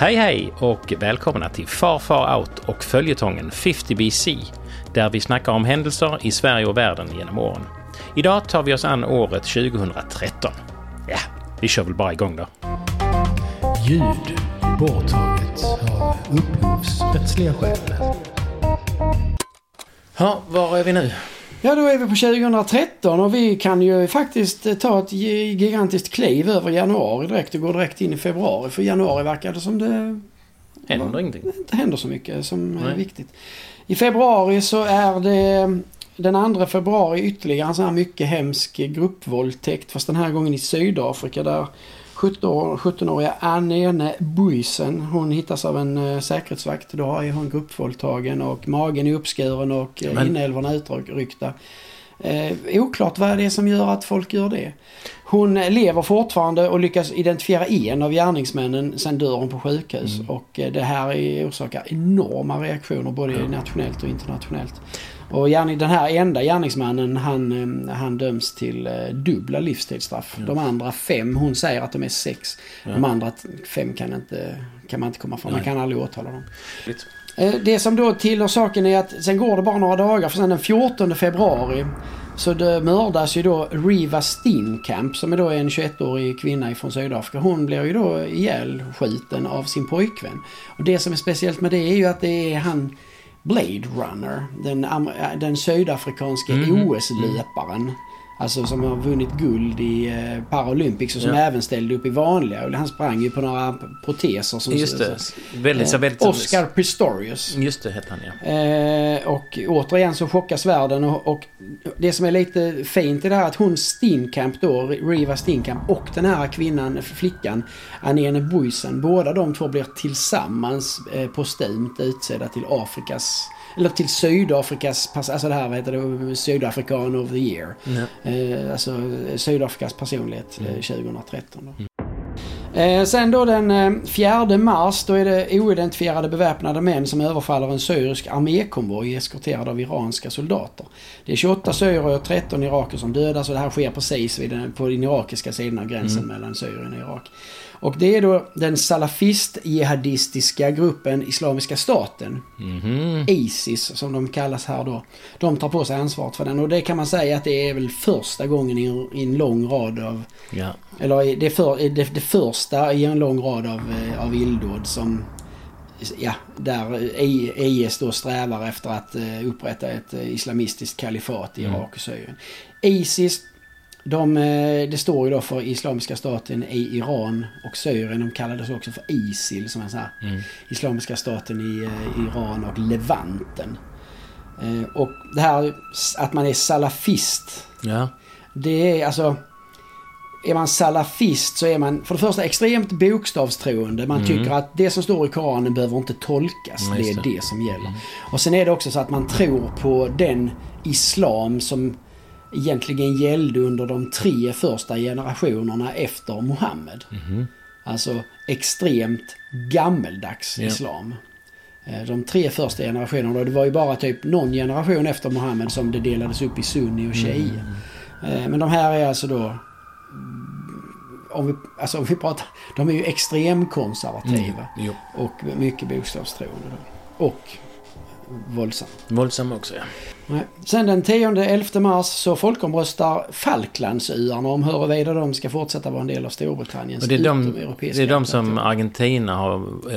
Hej hej och välkomna till Far Far Out och följetongen 50 BC där vi snackar om händelser i Sverige och världen genom åren. Idag tar vi oss an året 2013. Ja, vi kör väl bara igång då. Ljud borttaget av upphovsrättsliga skäl. Ja, var är vi nu? Ja, då är vi på 2013 och vi kan ju faktiskt ta ett gigantiskt kliv över januari direkt och gå direkt in i februari. För januari verkar det som det Händer ingenting? inte händer så mycket som är Nej. viktigt. I februari så är det den 2 februari ytterligare en sån här mycket hemsk gruppvåldtäkt. Fast den här gången i Sydafrika där 17-år- 17-åriga Anene Buisen, hon hittas av en uh, säkerhetsvakt. Då är hon gruppvåldtagen och magen är uppskuren och Men- inälvorna utryckta. Eh, oklart vad det är som gör att folk gör det. Hon eh, lever fortfarande och lyckas identifiera en av gärningsmännen. Sen dör hon på sjukhus. Mm. Och eh, det här är- orsakar enorma reaktioner både nationellt och internationellt. Och gärning, den här enda gärningsmannen han, eh, han döms till eh, dubbla livstidsstraff. De andra fem, hon säger att de är sex. De andra fem kan, inte, kan man inte komma från. Man kan aldrig åtala dem. Eh, Det som då tillhör saken är att sen går det bara några dagar för sen den 14 februari så det mördas ju då Riva Steenkamp som är då en 21-årig kvinna ifrån Sydafrika. Hon blir ju då ihjälskjuten av sin pojkvän. Och det som är speciellt med det är ju att det är han Blade Runner, den, äh, den sydafrikanske OS-löparen. Alltså som har vunnit guld i eh, Paralympics och som Ja. även ställde upp i vanliga. Och Han sprang ju på några proteser som... Just det. Väldigt, så Eh, väldigt... Oscar Pistorius. Just det, hette han ja. Eh, och återigen så chockas världen och, och det som är lite fint i det här att hon Steenkamp då, Riva Steenkamp och den här kvinnan, flickan Anene Buisen, båda de två blir tillsammans eh, postumt utsedda till Afrikas eller till Sydafrikas, pass- alltså det här vad heter det, Sydafrikan of the year. Eh, alltså Sydafrikas personlighet eh, 2013. Då. Eh, sen då den eh, 4 mars då är det oidentifierade beväpnade män som överfaller en syrisk armékonvoj eskorterad av iranska soldater. Det är 28 syrier och 13 iraker som dödas och det här sker precis vid den, på den irakiska sidan av gränsen mellan Syrien och Irak. Och det är då den salafist-jihadistiska gruppen Islamiska staten. Mhm. Isis som de kallas här då. De tar på sig ansvaret för den och det kan man säga att det är väl första gången i en, lång rad av Ja. eller det, för, det, det första i en lång rad av, eh, av illdåd som Ja, där IS då strävar efter att eh, upprätta ett eh, islamistiskt kalifat i Irak och Syrien. Isis, de, eh, det står ju då för Islamiska staten i Iran och Syrien. De kallades också för ISIL som är så här Islamiska staten i eh, Iran och Levanten. Eh, Och det här att man är salafist Ja. det är alltså... Är man salafist så är man för det första extremt bokstavstroende. Man tycker att det som står i Koranen behöver inte tolkas. Mm, det är det. det som gäller. Och sen är det också så att man tror på den islam som egentligen gällde under de tre första generationerna efter Muhammed. Alltså extremt gammeldags Ja. islam. Eh, De tre första generationerna, det var ju bara typ någon generation efter Muhammed som det delades upp i sunni och shia. Eh, Men de här är alltså då... mm, Om vi, alltså om vi pratar... De är ju extremkonservativa. Jo. Och mycket bokstavstroende. Och våldsamma. Våldsam också ja. Nej. Sen den 10-11 mars så folkomröstar Falklandsöarna om huruvida de ska fortsätta vara en del av Storbritanniens Och det är de, det är de som. Argentina har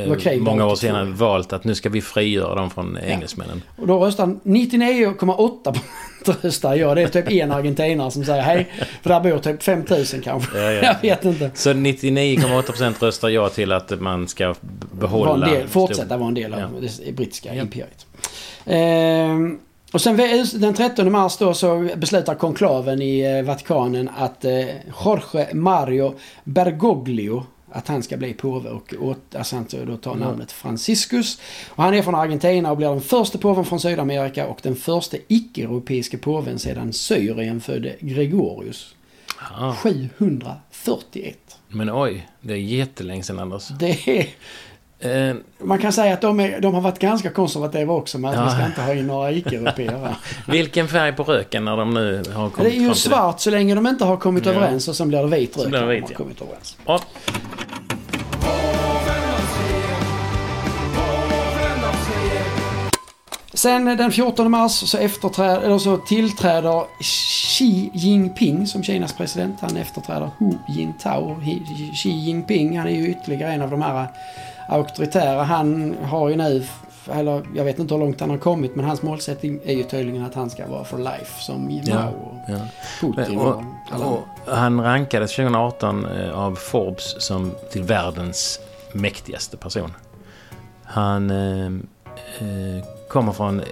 var eh, många år 82. senare valt att nu ska vi frigöra dem från engelsmännen. Och då röstar 99,8% röstar ja. Det är typ en argentinare som säger hej. För där bor typ 5000 kanske. Ja, ja. Jag vet inte. Så 99,8% röstar ja till att man ska behålla... Vara en del, fortsätta Stor- vara en del av Ja. det brittiska Ja. imperiet. Ehm, och sen den 13 mars då så beslutar konklaven i eh, Vatikanen att eh, Jorge Mario Bergoglio att han ska bli påve och åt, alltså han då tar namnet Franciscus. Och han är från Argentina och blir den första påven från Sydamerika och den första icke-europeiska påven sedan Syrien födde Gregorius. Ja, 741. men oj, det är jättelänge sedan Anders. Det är... Eh, man kan säga att de, är, de, har varit ganska konservativa också med att ja. man ska inte ha in några icke-européer. Vilken färg på röken när de nu har kommit Det är ju svart det. så länge de inte har kommit ja. överens och sen blir det vit rök när de har kommit överens. Bra. Sen den 14 mars så, efterträd, eller så tillträder Xi Jinping som Kinas president. Han efterträder Hu Jintao. Xi Jinping han är ju ytterligare en av de här auktoritära. Han har ju nu, eller jag vet inte hur långt han har kommit, men hans målsättning är ju tydligen att han ska vara for life som Ja, Mao och ja. Putin. Och, och alla. och han rankades 2018 eh, av Forbes som till världens mäktigaste person. Han eh, eh, kommer från eh,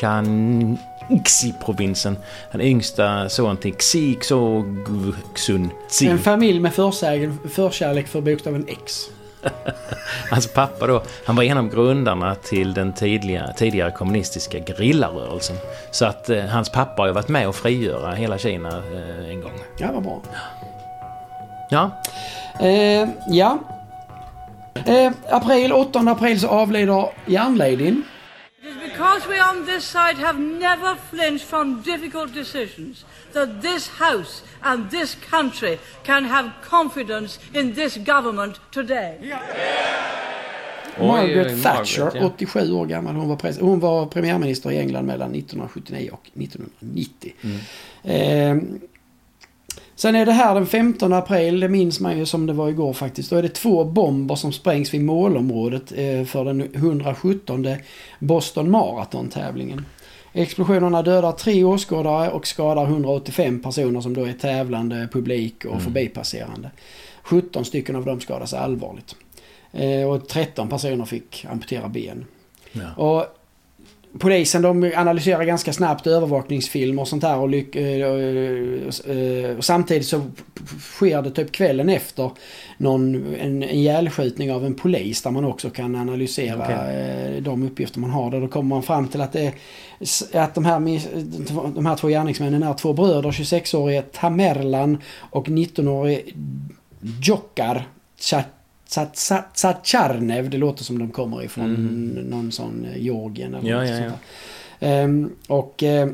Shanxi-provinsen. Han är yngsta son till Xi Xogsun Tzi. En familj med försägen, förkärlek för bokstaven X. Hans pappa då, han var en av grundarna till den tidiga, tidigare kommunistiska grillarrörelsen. Så att eh, hans pappa har ju varit med och frigöra hela Kina eh, en gång. Ja, vad bra. Ja, Eh, ja. Eh, april, 8 april så avlider järnladyn. It is because we on this side have never flinched from difficult decisions that this House and this country can have confidence in this government today. Oj, Margaret oj, Thatcher, Margaret, ja. 87 år gammal. Hon var, pres- hon var premiärminister i England mellan 1979 och 1990. Mm. Eh, sen är det här den 15 april, det minns man ju som det var igår faktiskt. Då är det två bomber som sprängs vid målområdet eh, för den 117 Boston Marathon-tävlingen. Explosionerna dödar tre åskådare och skadar 185 personer som då är tävlande, publik och Mm. förbipasserande. 17 stycken av dem skadas allvarligt. Eh, och 13 personer fick amputera ben. Ja. Och polisen de analyserar ganska snabbt övervakningsfilmer och sånt här och, lyck, eh, eh, eh, och samtidigt så sker det typ kvällen efter någon, en, en ihjälskjutning av en polis där man också kan analysera eh, de uppgifter man har. Där då kommer man fram till att, det, att de, här, de här två gärningsmännen är två bröder, 26-årige Tamerlan och 19-årige Djokar Cha- Tzacharnev. Det låter som de kommer ifrån någon sån eh, Georgien eller Ja, något ja, sånt ja. Ehm, och eh,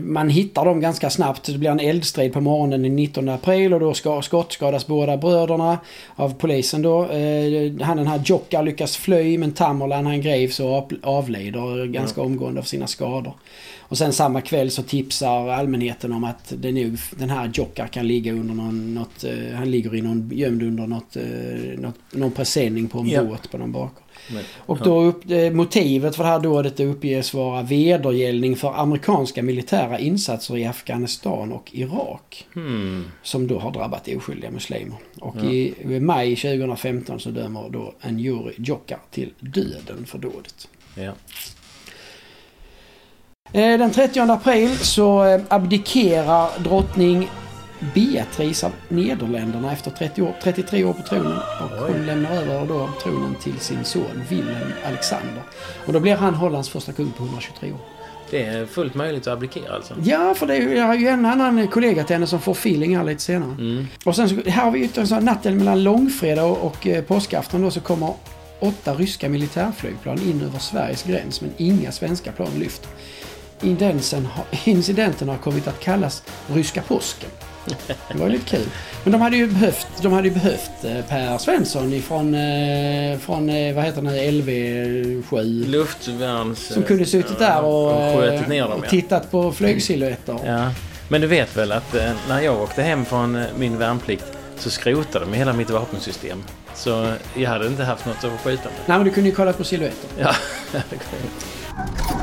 man hittar dem ganska snabbt. Det blir en eldstrid på morgonen den 19 april och då ska, skottskadas båda bröderna av polisen då. Eh, han den här Jokka lyckas fly men Tamerlan han greps och av- avlider ganska omgående av sina skador. Och sen samma kväll så tipsar allmänheten om att det nog, den här Jokka kan ligga under någon, något, eh, han ligger i någon, gömd under något, eh, något, någon presenning på en Ja. båt på någon bakgård. Men, Och då upp, eh, motivet för det här dådet uppges vara vedergällning för amerikanska militära insatser i Afghanistan och Irak. hmm. Som då har drabbat oskyldiga muslimer. Och i maj 2015 så dömer då en jury Jokka till döden för dådet. Ja. Eh, Den 30 april så eh, abdikerar drottning Beatrice av Nederländerna efter 30 år, 33 år på tronen. Och hon lämnar över då tronen till sin son Wilhelm Alexander. Och då blir han Hollands första kung på 123 år. Det är fullt möjligt att abdikera alltså. Ja, för det är, jag har ju en annan kollega till henne som får feeling här lite senare. Mm. Och sen så, här har vi ju en sån natten mellan långfredag och, och eh, påskafton då så kommer åtta ryska militärflygplan in över Sveriges gräns men inga svenska plan lyfter. Incidenten har, kommit att kallas ryska påsken. Det var ju lite kul. Men de hade ju behövt, de hade ju behövt eh, Per Svensson ifrån, eh, från eh, vad heter den, LV7. Luftvärns... Som kunde suttit där och, och ner dem och tittat på flygsilhuetter. ja. Men du vet väl att när jag åkte hem från min värnplikt så skrotade de hela mitt vapensystem. Så jag hade inte haft något att skjuta med. Nej men du kunde ju kolla på silhuetter. Ja, det kunde jag.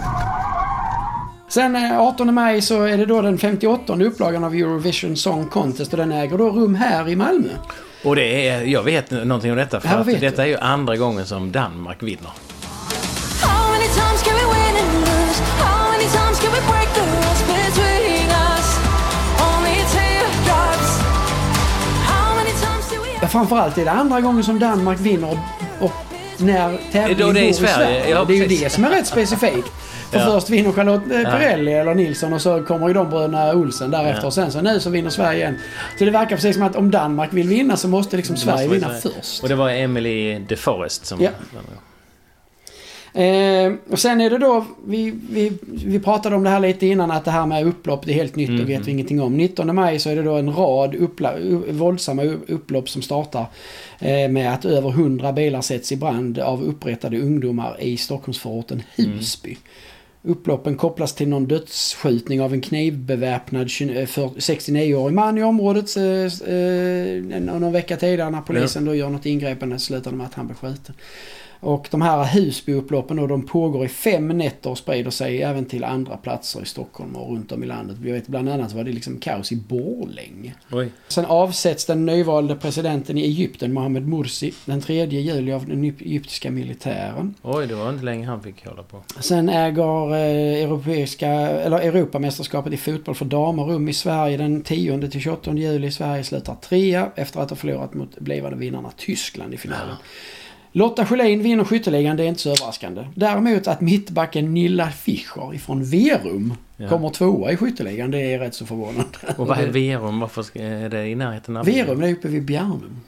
Sen eh, 18 maj så är det då den 58 upplagan av Eurovision Song Contest och den äger då rum här i Malmö. Och det är, jag vet någonting om detta för att detta du? är ju andra gången som Danmark vinner. Ja, framförallt är det andra gången som Danmark vinner och, när tävlingen går i Sverige, Sverige. ja, det är ju det som är rätt specifikt. För Ja. först vinner Charlotte eh, Perrelli eller Nilsson och så kommer ju de bröderna Olsen därefter. Ja. Och sen så nu så vinner Sverige igen. Så det verkar precis som att om Danmark vill vinna så måste liksom Sverige Måste vinna vara Sverige. först. Och det var Emily de Forest som Ja. Eh, och sen är det då, vi, vi, vi pratade om det här lite innan att det här med upplopp det är helt nytt och vet vi ingenting om. 19 maj så är det då en rad uppla, våldsamma upplopp som startar eh, med att över 100 bilar sätts i brand av upprättade ungdomar i Stockholmsförorten Husby. Upploppen kopplas till någon dödsskjutning av en knivbeväpnad 20 för 69-årig man i området eh, eh, någon vecka tidigare när polisen då gör något ingripande slutade med att han blev skjuten. Och de här Husbyupploppen då, de pågår i fem nätter och sprider sig även till andra platser i Stockholm och runt om i landet. Jag vet bland annat var det liksom kaos i Borlänge. Oj. Sen avsätts den nyvalde presidenten i Egypten, Mohammed Morsi, den 3 juli av den egyptiska militären. Oj, det var inte länge han fick hålla på. Sen äger eh, europeiska, eller Europamästerskapet i fotboll för damer rum i Sverige den 10 till 28 juli. Sverige slutar trea efter att ha förlorat mot blivande vinnarna Tyskland i finalen. Lotta Schelin vinner skytteligan, det är inte så överraskande. Däremot att mittbacken Nilla Fischer ifrån Verum Ja. kommer tvåa i skytteligan, det är rätt så förvånande. Och vad är Verum? Varför är det i närheten av... Verum, det är uppe vid Bjärnum.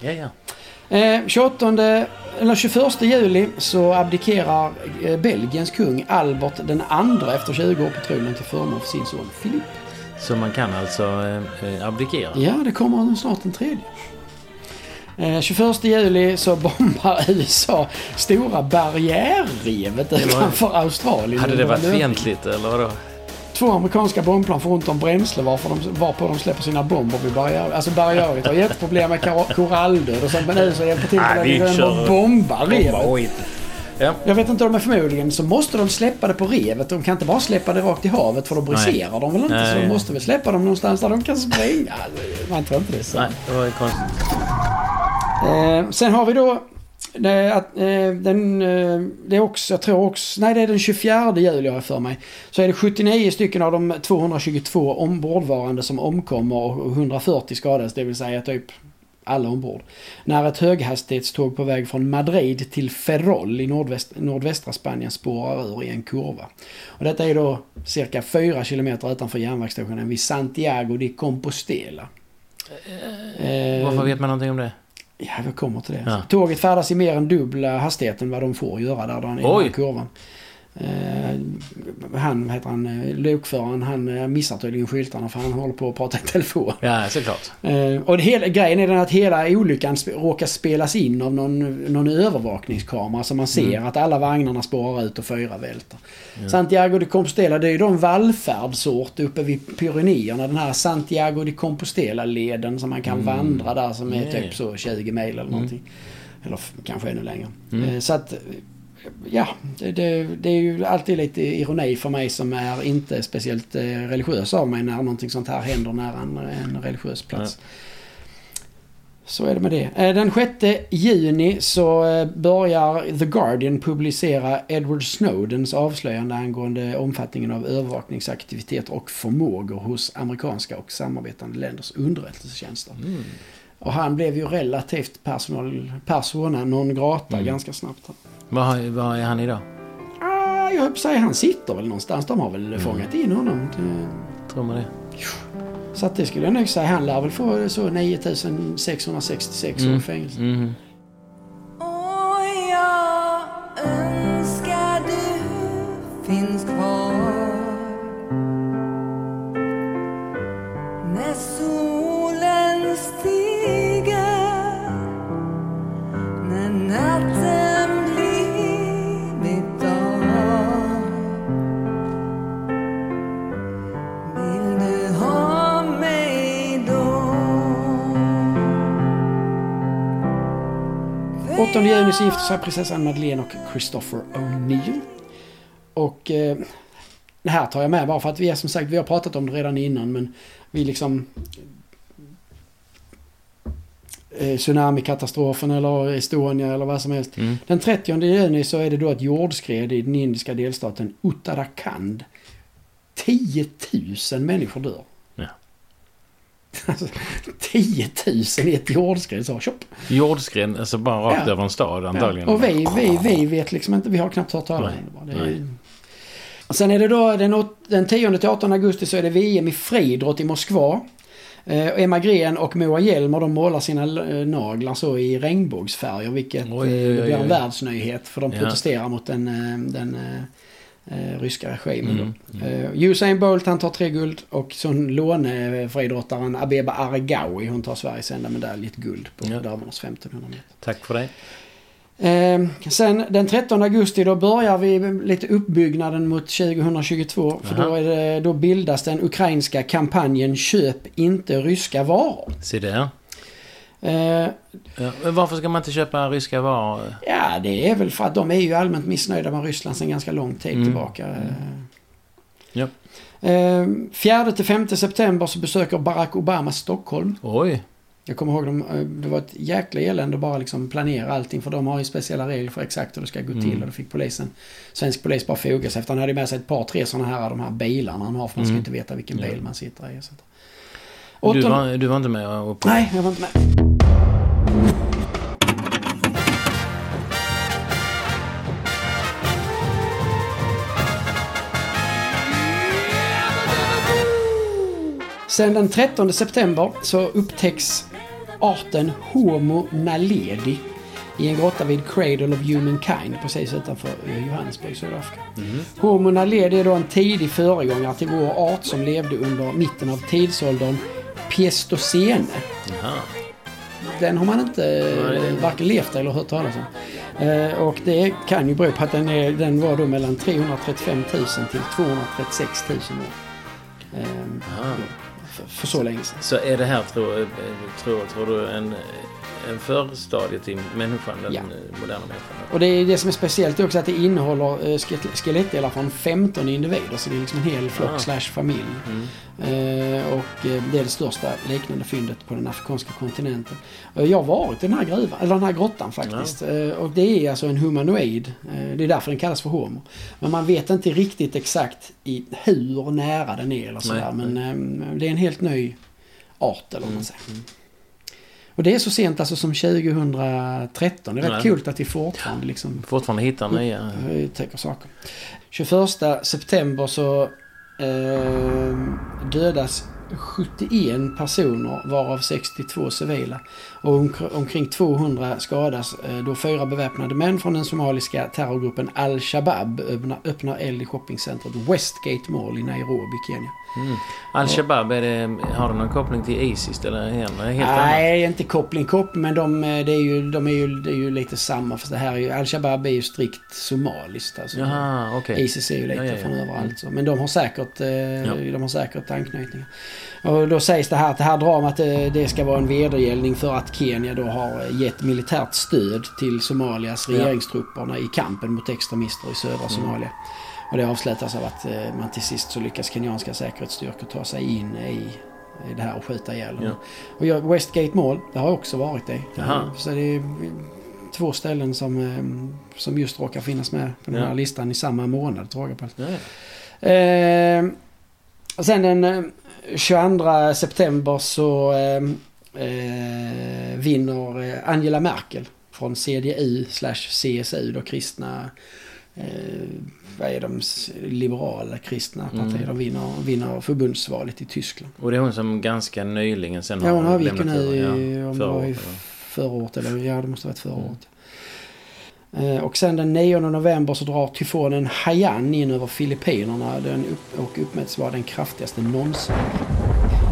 Ja, ja. Eh, 28, eller 21 juli så abdikerar eh, Belgiens kung Albert den andra efter 20 år på tronen till förmån för sin son Filip. Så man kan alltså eh, eh, abdikera? Ja, det kommer snart den tredje. Eh, 21 juli så bombar USA stora barriärrevet utanför Australien. Hade det varit fientligt eller vadå? Två amerikanska bombplan får ont om bränsle varför de, varpå de släpper sina bomber vid barriär. Alltså barriäret har jätteproblem med koralldöd och sånt men nu så hjälper till Nej, att de bombar revet. Ja. Jag vet inte om de är förmodligen så måste de släppa det på revet. De kan inte bara släppa det rakt i havet för då briserar de väl inte. Nej. Så de måste väl släppa dem någonstans där de kan spränga. Man tror inte det så. Nej, det var ju konstigt. Eh, sen har vi då eh, den, eh, det är också, jag tror också, nej det är den 24 juli har jag för mig. Så är det 79 stycken av de 222 ombordvarande som omkommer och 140 skadades, det vill säga typ alla ombord. När ett höghastighetståg på väg från Madrid till Ferrol i nordväst, nordvästra Spanien spårar ur i en kurva. Och detta är då cirka 4 kilometer utanför järnvägsstationen vid Santiago de Compostela. Eh, Varför vet man någonting om det? Ja, vi kommer till det. Ja. Tåget färdas i mer än dubbla hastigheten vad de får göra där då, i den Oj. här kurvan. Eh, han, heter han, eh, lokföraren, han eh, missar tydligen skyltarna för han håller på att prata i telefon. Ja, såklart. Eh, och det hela, grejen är den att hela olyckan sp- råkar spelas in av någon, någon övervakningskamera så man ser att alla vagnarna spårar ut och fyra välter. Santiago de Compostela det är ju då en vallfärdsort uppe vid Pyrenéerna. Den här Santiago de Compostela-leden som man kan vandra där som är Ja, typ så 20 mil eller någonting. Eller kanske ännu längre. Eh, Så att Ja, det, det, är ju alltid lite ironi för mig som är inte speciellt eh, religiös av mig när någonting sånt här händer nära en, en religiös plats. Så är det med det. Eh, Den 6 juni så eh, börjar The Guardian publicera Edward Snowdens avslöjande angående omfattningen av övervakningsaktiviteter och förmågor hos amerikanska och samarbetande länders underrättelsetjänster. Och han blev ju relativt personal, persona non grata ganska snabbt. Vad, är han idag? Ah, jag höll på säga han sitter väl någonstans. De har väl fångat in honom. Det- Tror man det? Så att det skulle jag nog säga. Han lär väl få så 9666 år i fängelse. Mhm. 8 juni så gifter sig prinsessan Madeleine och Christopher O'Neill. Och eh, det här tar jag med bara för att vi är som sagt, vi har pratat om det redan innan men vi liksom eh, tsunamikatastrofen eller Estonia eller vad som helst. Mm. Den 30 juni så är det då ett jordskred i den indiska delstaten Uttarakhand. 10 000 människor dör. Ja. Alltså, 10 000 i ett jordskred så tjopp. Jordskred, alltså bara rakt Ja. över en stad antagligen. Ja, och vi, vi, vi vet liksom inte, vi har knappt hört talas om det. Är, sen är det då den, den 10 till 18 augusti så är det VM i friidrott i Moskva. Eh, Emma Gren och Moa Hjelmer de målar sina eh, naglar så i regnbågsfärger vilket Oj, eh, oj, det blir oj. en världsnyhet för de Ja. protesterar mot den, eh, den eh, ryska regimen. Mm, då. Eh, Usain Bolt han tar tre guld och så lånefriidrottaren Abeba Aregawi hon tar Sveriges enda medalj, ett guld på Ja. damernas 1500 meter. Tack för det. Eh, sen den 13 augusti då börjar vi lite uppbyggnaden mot 2022. För Aha. då, är det, då bildas den ukrainska kampanjen Köp inte ryska varor. Se där. Eh, men varför ska man inte köpa ryska varor? ja, det är väl för att de är ju allmänt missnöjda med Ryssland sedan ganska lång tid Mm. tillbaka. Eh, Ja. Eh, 4-5 september så besöker Barack Obama Stockholm. Oj. Jag kommer ihåg dem, eh, det var ett jäkla elände att bara liksom planera allting för de har ju speciella regler för exakt hur det ska gå till Mm. och då fick polisen, svensk polis bara foga sig efter. Han hade med sig ett par, tre sådana här, de här bilarna han har för man ska Mm. inte veta vilken Ja. bil man sitter i. Så. Du Åttonde- var, du var inte med och på... Nej, jag var inte med. Sen den 13 september så upptäcks arten Homo naledi i en grotta vid Cradle of Humankind precis utanför eh, Johannesburg, Sydafrika. Homo naledi är då en tidig föregångare till vår art som levde under mitten av tidsåldern Pleistocene. Jaha. Den har man inte eh, varken levt eller hört talas om. Eh, och det kan ju bero på att den, är, den var då mellan 335 000 till 236 000 år. Aha för, för så länge sedan. Så är det här, tror, tror, tror du, en, en förstadie till människan, den Ja. eh, moderna människan? Och det, är det som är speciellt är också att det innehåller eh, skelett- skelettdelar från 15 individer. Så det är liksom en hel flock Ah. slash familj. Mm. Eh, och det är det största liknande fyndet på den afrikanska kontinenten. Jag har varit i den här gruvan, eller den här grottan faktiskt. Eh, och det är alltså en humanoid. Det är därför den kallas för homo. Men man vet inte riktigt exakt i hur nära den är eller sådär. Men det är en helt ny art eller vad man Mm. Och det är så sent alltså som 2013. Det är rätt kul att vi fortfarande liksom Fortfarande hittar nya... upptäcker saker. 21 september så eh, dödas 71 personer varav 62 civila. Och omk- omkring 200 skadas eh, då fyra beväpnade män från den somaliska terrorgruppen Al-Shabaab öppnar, öppnar eld i shoppingcentret Westgate Mall i Nairobi, Kenya. Mm. Det, har det någon koppling till Isis eller helt annat? Nej, inte koppling koppling, men de, det är ju, de är ju, det är ju lite samma. För det här är ju, Al-Shabaab är ju strikt somaliskt. Alltså. Jaha, okej. Isis är ju lite Ja, ja, ja. från överallt. Så. Men de har säkert, eh, de har säkert anknytningar. Och då sägs det här att det här dramat eh, det ska vara en vedergällning för att Kenya då har eh, gett militärt stöd till Somalias. Mm. regeringstrupperna i kampen mot extremister i södra Somalia. Och det avslutas av att eh, man till sist så lyckas kenyanska säkerhetsstyrkor ta sig in i det här och skjuta ihjäl. Ja. Och jag, Westgate Mall, det har också varit i. Jaha. Så det är två ställen som, eh, som just råkar finnas med på den Ja. här listan i samma månad. Tror jag på. Ja, ja. Eh, och sen den eh, 22 september så eh, eh, vinner eh, Angela Merkel från CDU slash CSU, då kristna eh, vad är de? Liberala kristna partier. Mm. De vinner, vinner förbundsvalet i Tyskland. Och det är hon som ganska nyligen sen Ja, hon avgick nu i, ja, förra året, ja. förra året. Eller ja, det måste ha varit förra Mm. året. Eh, Och sen den 9 november så drar tyfonen Haiyan in över Filippinerna. Den upp, och uppmäts vara den kraftigaste någonsin.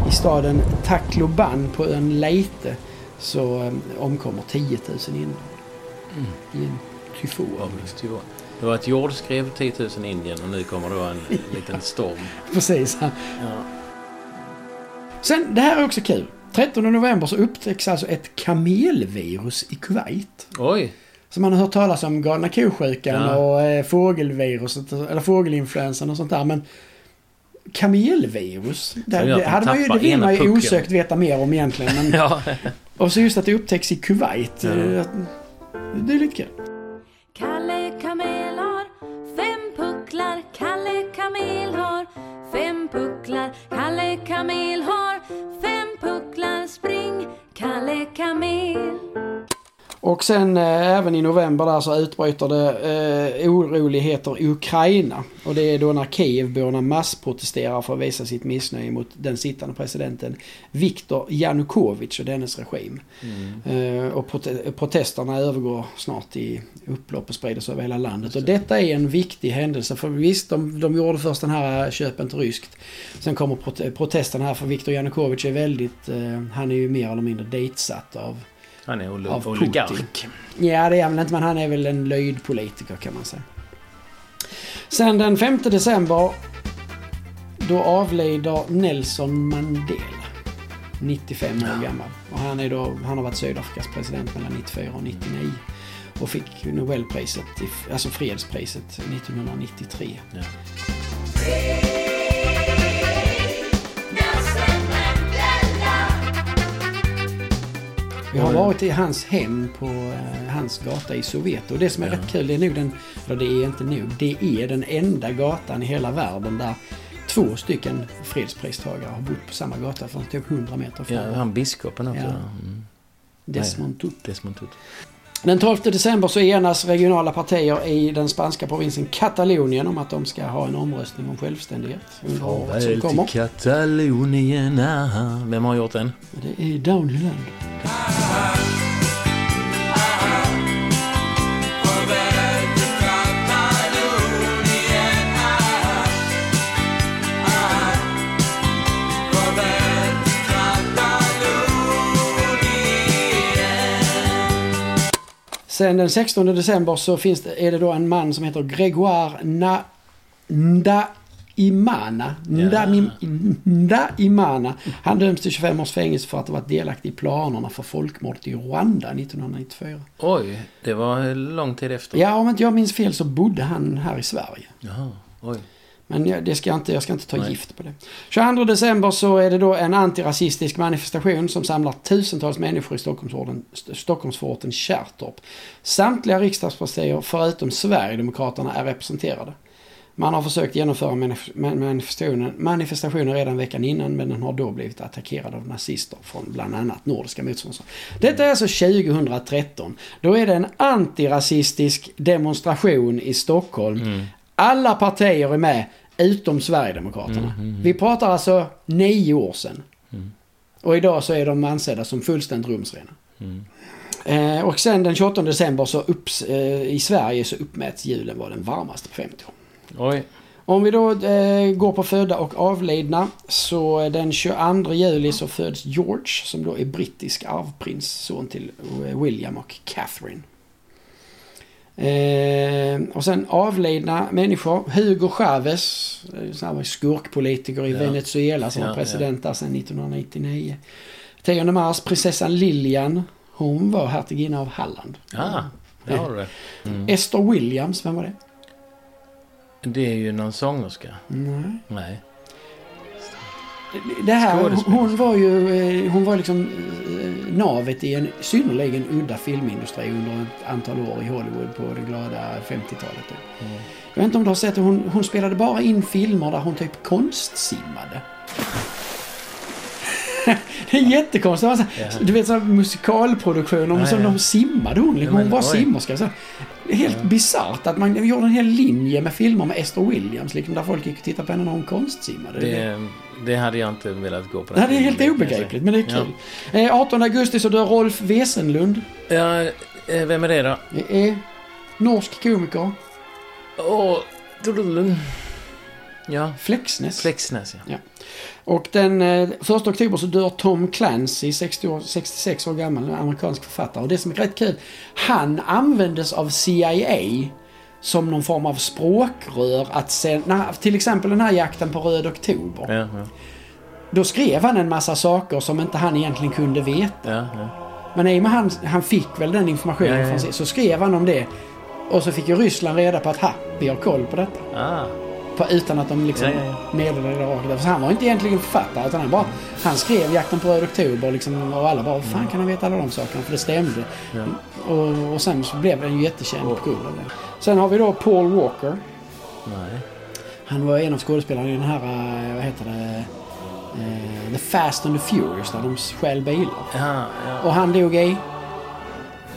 I staden Tacloban på ön Leyte så eh, omkommer 10 000 invånare. Mm. I en tyfon. Tyvärr. Det var ett jordskrev 10 000 i Indien och nu kommer då en liten storm. Precis. Ja. Sen, det här är också kul. 13 november så upptäcks alltså ett kamelvirus i Kuwait. Oj! Så man har hört talas om galna ko-sjukan Ja. och eh, fågelviruset, eller fågelinfluensan och sånt där. Men kamelvirus, det, att det, hade man ju, det vill man ju osökt veta mer om egentligen. Men, Ja. och så just att det upptäcks i Kuwait. Ja. eh, att- Det är lite kul. Kamel har fem pucklar. Spring, Kalle Kamel. Och sen eh, även i november där så utbryter det eh, oroligheter i Ukraina. Och det är då när Kievborna massprotesterar för att visa sitt missnöje mot den sittande presidenten Viktor Janukovic och dennes regim. Eh, och prote- protesterna övergår snart i upplopp och sprider sig över hela landet. Och detta är en viktig händelse. För visst, de, de gjorde först den här köpen till ryskt. Sen kommer prote- protesterna här för Viktor Janukovic är väldigt, eh, han är ju mer eller mindre dejtsatt av Han är ol- Av oligark. Putin. Ja, det är han väl inte, men han är väl en löjdpolitiker kan man säga. Sen den 5 december, då avlider Nelson Mandela. 95 år gammal. Och han, är då, han har varit Sydafrikas president mellan 94 och 99. Och fick Nobelpriset, alltså fredspriset, 1993. Ja. Vi har varit i hans hem på eh, hans gata i Soweto. Och det som är rätt kul, det är nog den, eller det är inte nog, det är den enda gatan i hela världen där två stycken fredspristagare har bott på samma gata för typ 100 meter från Ja, han biskopen också. Ja. Mm. Desmond Tutu. Desmond Tutu. Den 12 december så enas regionala partier i den spanska provinsen Katalonien om att de ska ha en omröstning om självständighet under året som kommer. till Katalonien. aha. Vem har gjort den? Det är Downeyland. Sen den 16 december så finns det, är det då en man som heter Gregoire Na, Ndaimana. Ndami, Ndaimana. Han döms till 25 års fängelse för att ha varit delaktig i planerna för folkmordet i Rwanda 1994. Oj, det var lång tid efter. Ja, om inte jag minns fel så bodde han här i Sverige. Jaha, oj. Men jag, det ska jag, inte, jag ska inte ta Nej. gift på det. 22 december så är det då en antirasistisk manifestation som samlar tusentals människor i Stockholmsforten, Stockholmsforten Kärrtorp. Samtliga riksdagspartier förutom Sverigedemokraterna är representerade. Man har försökt genomföra manif- man- manifestationen, manifestationen redan veckan innan men den har då blivit attackerad av nazister från bland annat Nordiska motståndsrörelsen. Detta är alltså 2013. Då är det en antirasistisk demonstration i Stockholm. Alla partier är med utom Sverigedemokraterna. Vi pratar alltså nio år sedan. Och idag så är de ansedda som fullständigt rumsrena. Eh, och sen den 28 december så upps, eh, i Sverige så uppmäts julen vara den varmaste på 50 år. Oj. Om vi då eh, går på födda och avlidna så den 22 juli så föds George som då är brittisk arvprins, son till eh, William och Catherine. Eh, och sen avlidna människor. Hugo Chavez, eh, skurkpolitiker i Ja. Venezuela som Ja, var president där sedan 1999. 10 mars, prinsessan Lilian. Hon var hertiginna av Halland. Ah, där har du det. Mm. Esther Williams, vem var det? Det är ju någon sångerska. Nej. Nej. Det här, hon var ju eh, hon var liksom eh, navet i en synnerligen udda filmindustri under ett antal år i Hollywood på det glada 50-talet. typ. Jag vet inte om du har sett det, hon, hon spelade bara in filmer där hon typ konstsimmade. det är jättekonstigt. Alltså, Ja. Du vet sådana musikalproduktioner Ja, som ja. de simmade hon. liksom. Ja, Hon var simmerska. Så. Helt bisarrt att man gjorde en hel linje med filmer med Esther Williams. Liksom, där folk gick och tittade på henne när hon konstsimmade. Det, det hade jag inte velat gå på. den Nej, det är helt obegripligt, men det är kul. Eh, 18 augusti så dör Rolf Wesenlund. Ja, eh, vem är det då? Det är norsk komiker. Åh, oh, Ja, Flexnäs. Flexnäs ja. Och den eh, 1 oktober så dör Tom Clancy, 60 år, 66 år gammal, amerikansk författare. Och det som är rätt kul, han användes av CIA som någon form av språkrör att sen, när, till exempel den här jakten på Röd Oktober. Ja, ja, Då skrev han en massa saker som inte han egentligen kunde veta. ja. Men i och med han, han fick väl den informationen från sig, så skrev han om det. Och så fick ju Ryssland reda på att ha, vi har koll på detta. Ah, På, utan att de liksom Ja, ja, ja. meddelade det rakt. Så han var inte egentligen författare utan han bara, han skrev Jakten på Röd Oktober liksom, och alla bara, "Hur fan kan han veta alla de sakerna? För det stämde. Och, och sen så blev den jättekänd på grund av det. Sen har vi då Paul Walker. nej. Han var en av skådespelarna i den här, eh, vad heter det, eh, The Fast and the Furious där de stjäl bilar. Ja, ja. Och han dog i,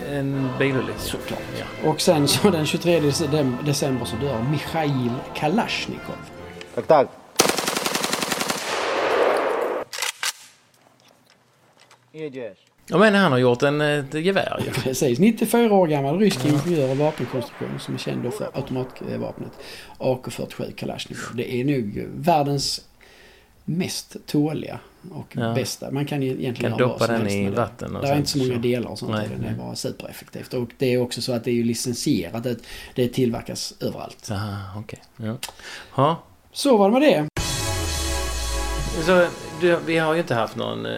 en bilolycka. Såklart. Ja. Och sen så den 23 december så dör Mikhail Kalashnikov. Tack, tack. Ja men han har gjort en, eh, ett gevär ju. Precis, 94 år gammal rysk ingenjör och vapenkonstruktion som är känd då för automatvapnet AK47 Kalashnikov. Det är nog världens mest tåliga och Ja. bästa. Man kan ju egentligen Kan doppa den i vatten och Det är inte så många så- delar och sånt. Nej, det nej. är bara supereffektivt. Och det är också så att det är ju licensierat. Det, det tillverkas överallt. Aha, okej. Ja. Ja. Så var det med det. Så, du, vi har ju inte haft någon, eh,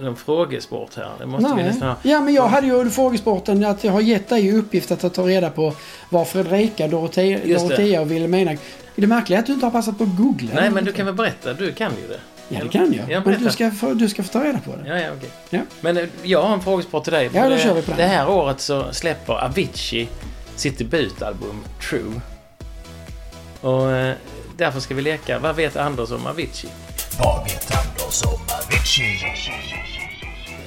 någon frågesport här. Det måste vi nästan ha. Ja, men jag hade ju frågesporten att jag har gett dig i uppgift att ta reda på vad Fredrika, Dorotea. Dorotea och Wilhelmina... Det märkliga är att du inte har passat på att googla. Nej, men du kan väl berätta? Du kan ju det. Ja, det kan jag. Ja, men du ska, få, du ska få ta reda på det. Ja, ja, okej. Ja. Men eh, jag har en frågesport till dig. Ja, då det, kör vi på den. Det här året så släpper Avicii sitt debutalbum True. Och eh, därför ska vi leka Vad vet Anders om Avicii? Vad vet Anders om Avicii?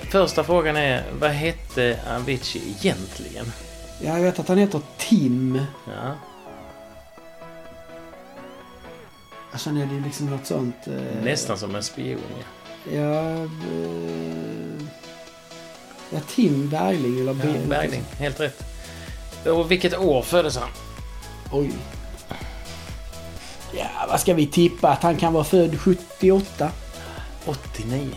Första frågan är Vad hette Avicii egentligen? Ja, jag vet att han heter Tim. Ja, Och sen är det ju liksom något sånt... Eh, nästan som en spion. Ja. Ja... Eh, ja, Tim Bergling eller... Ja, Be- Bergling, helt rätt. Och vilket år föddes han? Oj. Ja, vad ska vi tippa? Att han kan vara född 78? 89.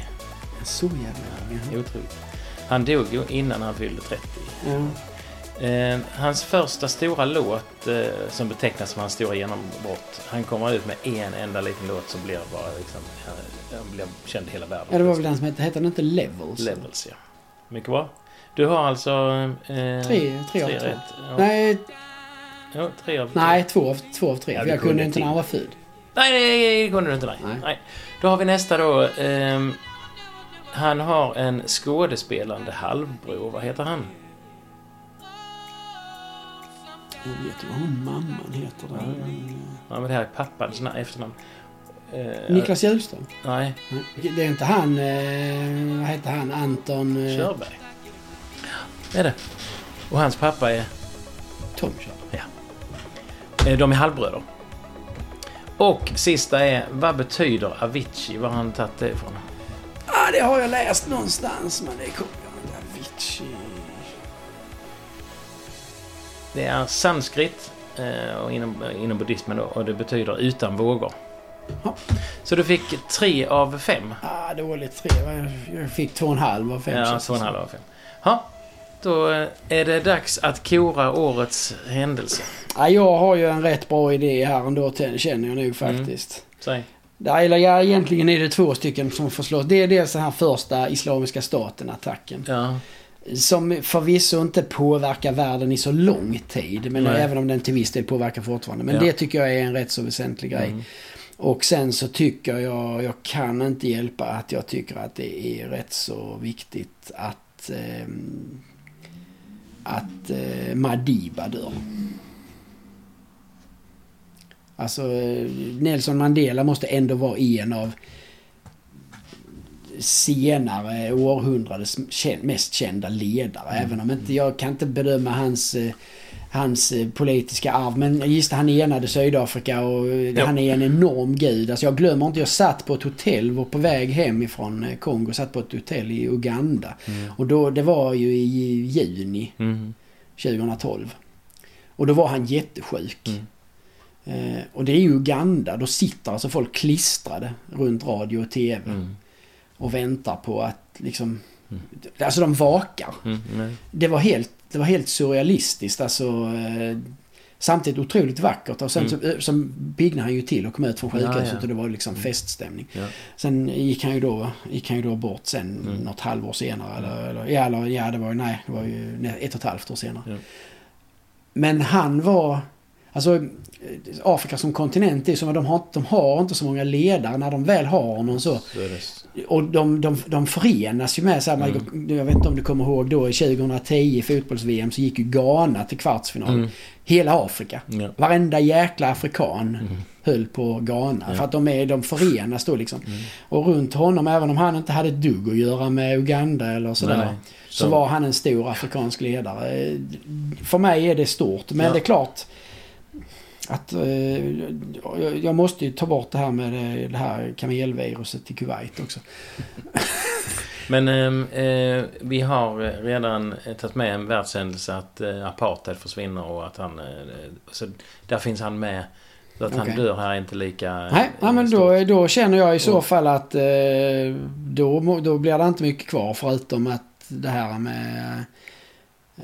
Så jävla. Otroligt. Han dog ju innan han fyllde 30. Ja. Eh, hans första stora låt eh, som betecknas som hans stora genombrott. Han kommer ut med en enda liten låt som blir bara liksom, han, han blir känd i hela världen. ja, det var väl den som hette... Hette den inte Levels? Levels, ja. Mycket bra. Du har alltså... Eh, Tre, tre av två. rätt. Ja. Nej, Ja, tre av nej två, av, två av tre. Ja, jag kunde inte när han var född. Nej, nej, det kunde du inte. Nej. Nej. nej. Då har vi nästa då. ehm, han har en skådespelande halvbror. Vad heter han? Jag vet ju vad hon mamman heter. Där. Ja, men det här är pappans na- efternamn. Eh, Niklas Hjulström. Nej, Det är inte han... Eh, vad heter han? Anton... Eh, Körberg. Det är det. Och hans pappa är... Tom Körberg. eh, De är halvbröder. Och sista är, vad betyder Avicii? Var har han tagit det ifrån? Ah, det har jag läst någonstans, men det kommer jag inte... Avicii... Det är sanskrit eh, och inom, inom buddhismen då, och det betyder utan vågor. Ja. Så du fick tre av fem. Ah, dåligt. Tre. Jag- fick två och en halv av fem. Ja, två och en halv av fem. Ja, då eh, är det dags att kora årets händelse. Ja, jag har ju en rätt bra idé här ändå, känner jag nog faktiskt. Säg. Där, eller ja, egentligen är det två stycken som får slåss. Det är dels den här första Islamiska staten-attacken. Ja, Som förvisso inte påverkar världen i så lång tid. Men Nej. även om den till viss del påverkar fortfarande. Men Ja. det tycker jag är en rätt så väsentlig grej. Mm. Och sen så tycker jag, jag kan inte hjälpa att jag tycker att det är rätt så viktigt att, ehm, att eh, Madiba dör. Alltså eh, Nelson Mandela måste ändå vara en av senare århundradets mest kända ledare. Även om inte jag kan inte bedöma hans, eh, hans eh, politiska arv. Men just han enade Sydafrika och eh, Ja. han är en enorm gud. Alltså jag glömmer inte, jag satt på ett hotell, var på väg hem ifrån Kongo, satt på ett hotell i Uganda. Och då, det var ju i juni Mm. 2012. Och då var han jättesjuk. Mm. Eh, och det är ju Uganda, då sitter alltså folk klistrade runt radio och TV. Mm. Och väntar på att liksom... Alltså de vakar. Mm. Det var helt, det var helt surrealistiskt alltså. Eh, samtidigt otroligt vackert. Och sen så, eh, så piggnade han ju till och kom ut från Mm. Ja, sjukhuset ja. och det var liksom feststämning. Ja. Sen gick han ju då, gick han ju då bort sen Mm. något halvår senare. Eller, eller, ja, eller, ja, det var ju, nej, det var ju ett och ett halvt år senare. Men han var... Alltså Afrika som kontinent är som att de har, de har inte så många ledare när de väl har någon så. Och de, de, de förenas ju med så här, Mm. Jag vet inte om du kommer ihåg då i 2010 i fotbolls-VM så gick ju Ghana till kvartsfinal. Mm. Hela Afrika. Ja. Varenda jäkla afrikan höll på Ghana. För att de, är, de förenas då liksom. Och runt honom, även om han inte hade ett dugg att göra med Uganda eller sådär. Nej. Så, Så- var han en stor afrikansk ledare. För mig är det stort. Men Ja. det är klart att eh, jag- måste ju ta bort det här med det, det här kamelviruset i Kuwait också. Men ehm, eh, vi har eh, redan eh, tagit med en världshändelse att eh, apartheid försvinner och att han... Eh, så där finns han med. Så att han Okej. dör här är inte lika... Nej, eh, nej men då, då känner jag i så fall att eh, då, då blir det inte mycket kvar förutom att det här med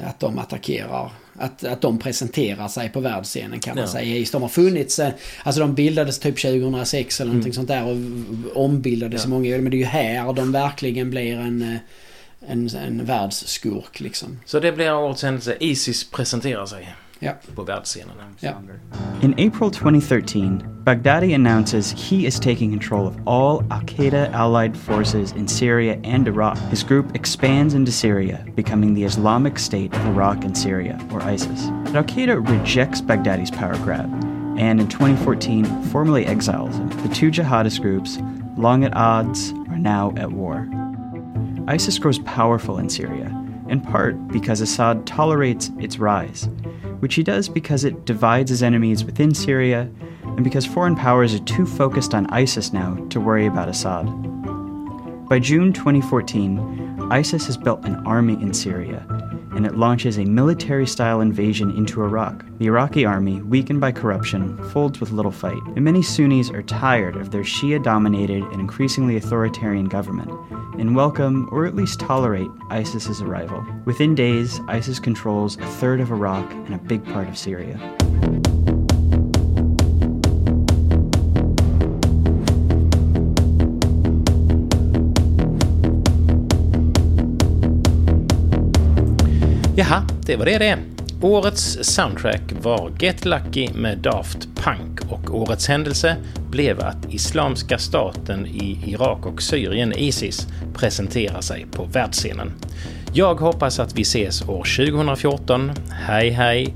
att de attackerar. Att, att de presenterar sig på världsscenen kan man Ja. säga. Just de har funnits, eh, alltså de bildades typ 2006 eller någonting sånt där och ombildades Mm. Ja. i många år. Men det är ju här de verkligen blir en, eh, en, en världsskurk liksom. Så det blir årets händelse. Isis presenterar sig Ja. på världsscenen. Ja. In April 2013, Baghdadi announces he is taking control of all Al Qaeda allied forces in Syria and Iraq. His group expands into Syria, becoming the Islamic State of Iraq and Syria, or ISIS. But Al Qaeda rejects Baghdadi's power grab, and in 2014 formally exiles him. The two jihadist groups, long at odds, are now at war. ISIS grows powerful in Syria, in part because Assad tolerates its rise, which he does because it divides his enemies within Syria and because foreign powers are too focused on ISIS now to worry about Assad. By June 2014, ISIS has built an army in Syria, and it launches a military style invasion into Iraq. The Iraqi army, weakened by corruption, folds with little fight, and many Sunnis are tired of their Shia dominated and increasingly authoritarian government and welcome, or at least tolerate, ISIS's arrival. Within days, ISIS controls a third of Iraq and a big part of Syria. Jaha, det var det det. Årets soundtrack var Get Lucky med Daft Punk och årets händelse blev att Islamiska staten i Irak och Syrien, Isis, presenterar sig på världsscenen. Jag hoppas att vi ses år 2014. Hej hej!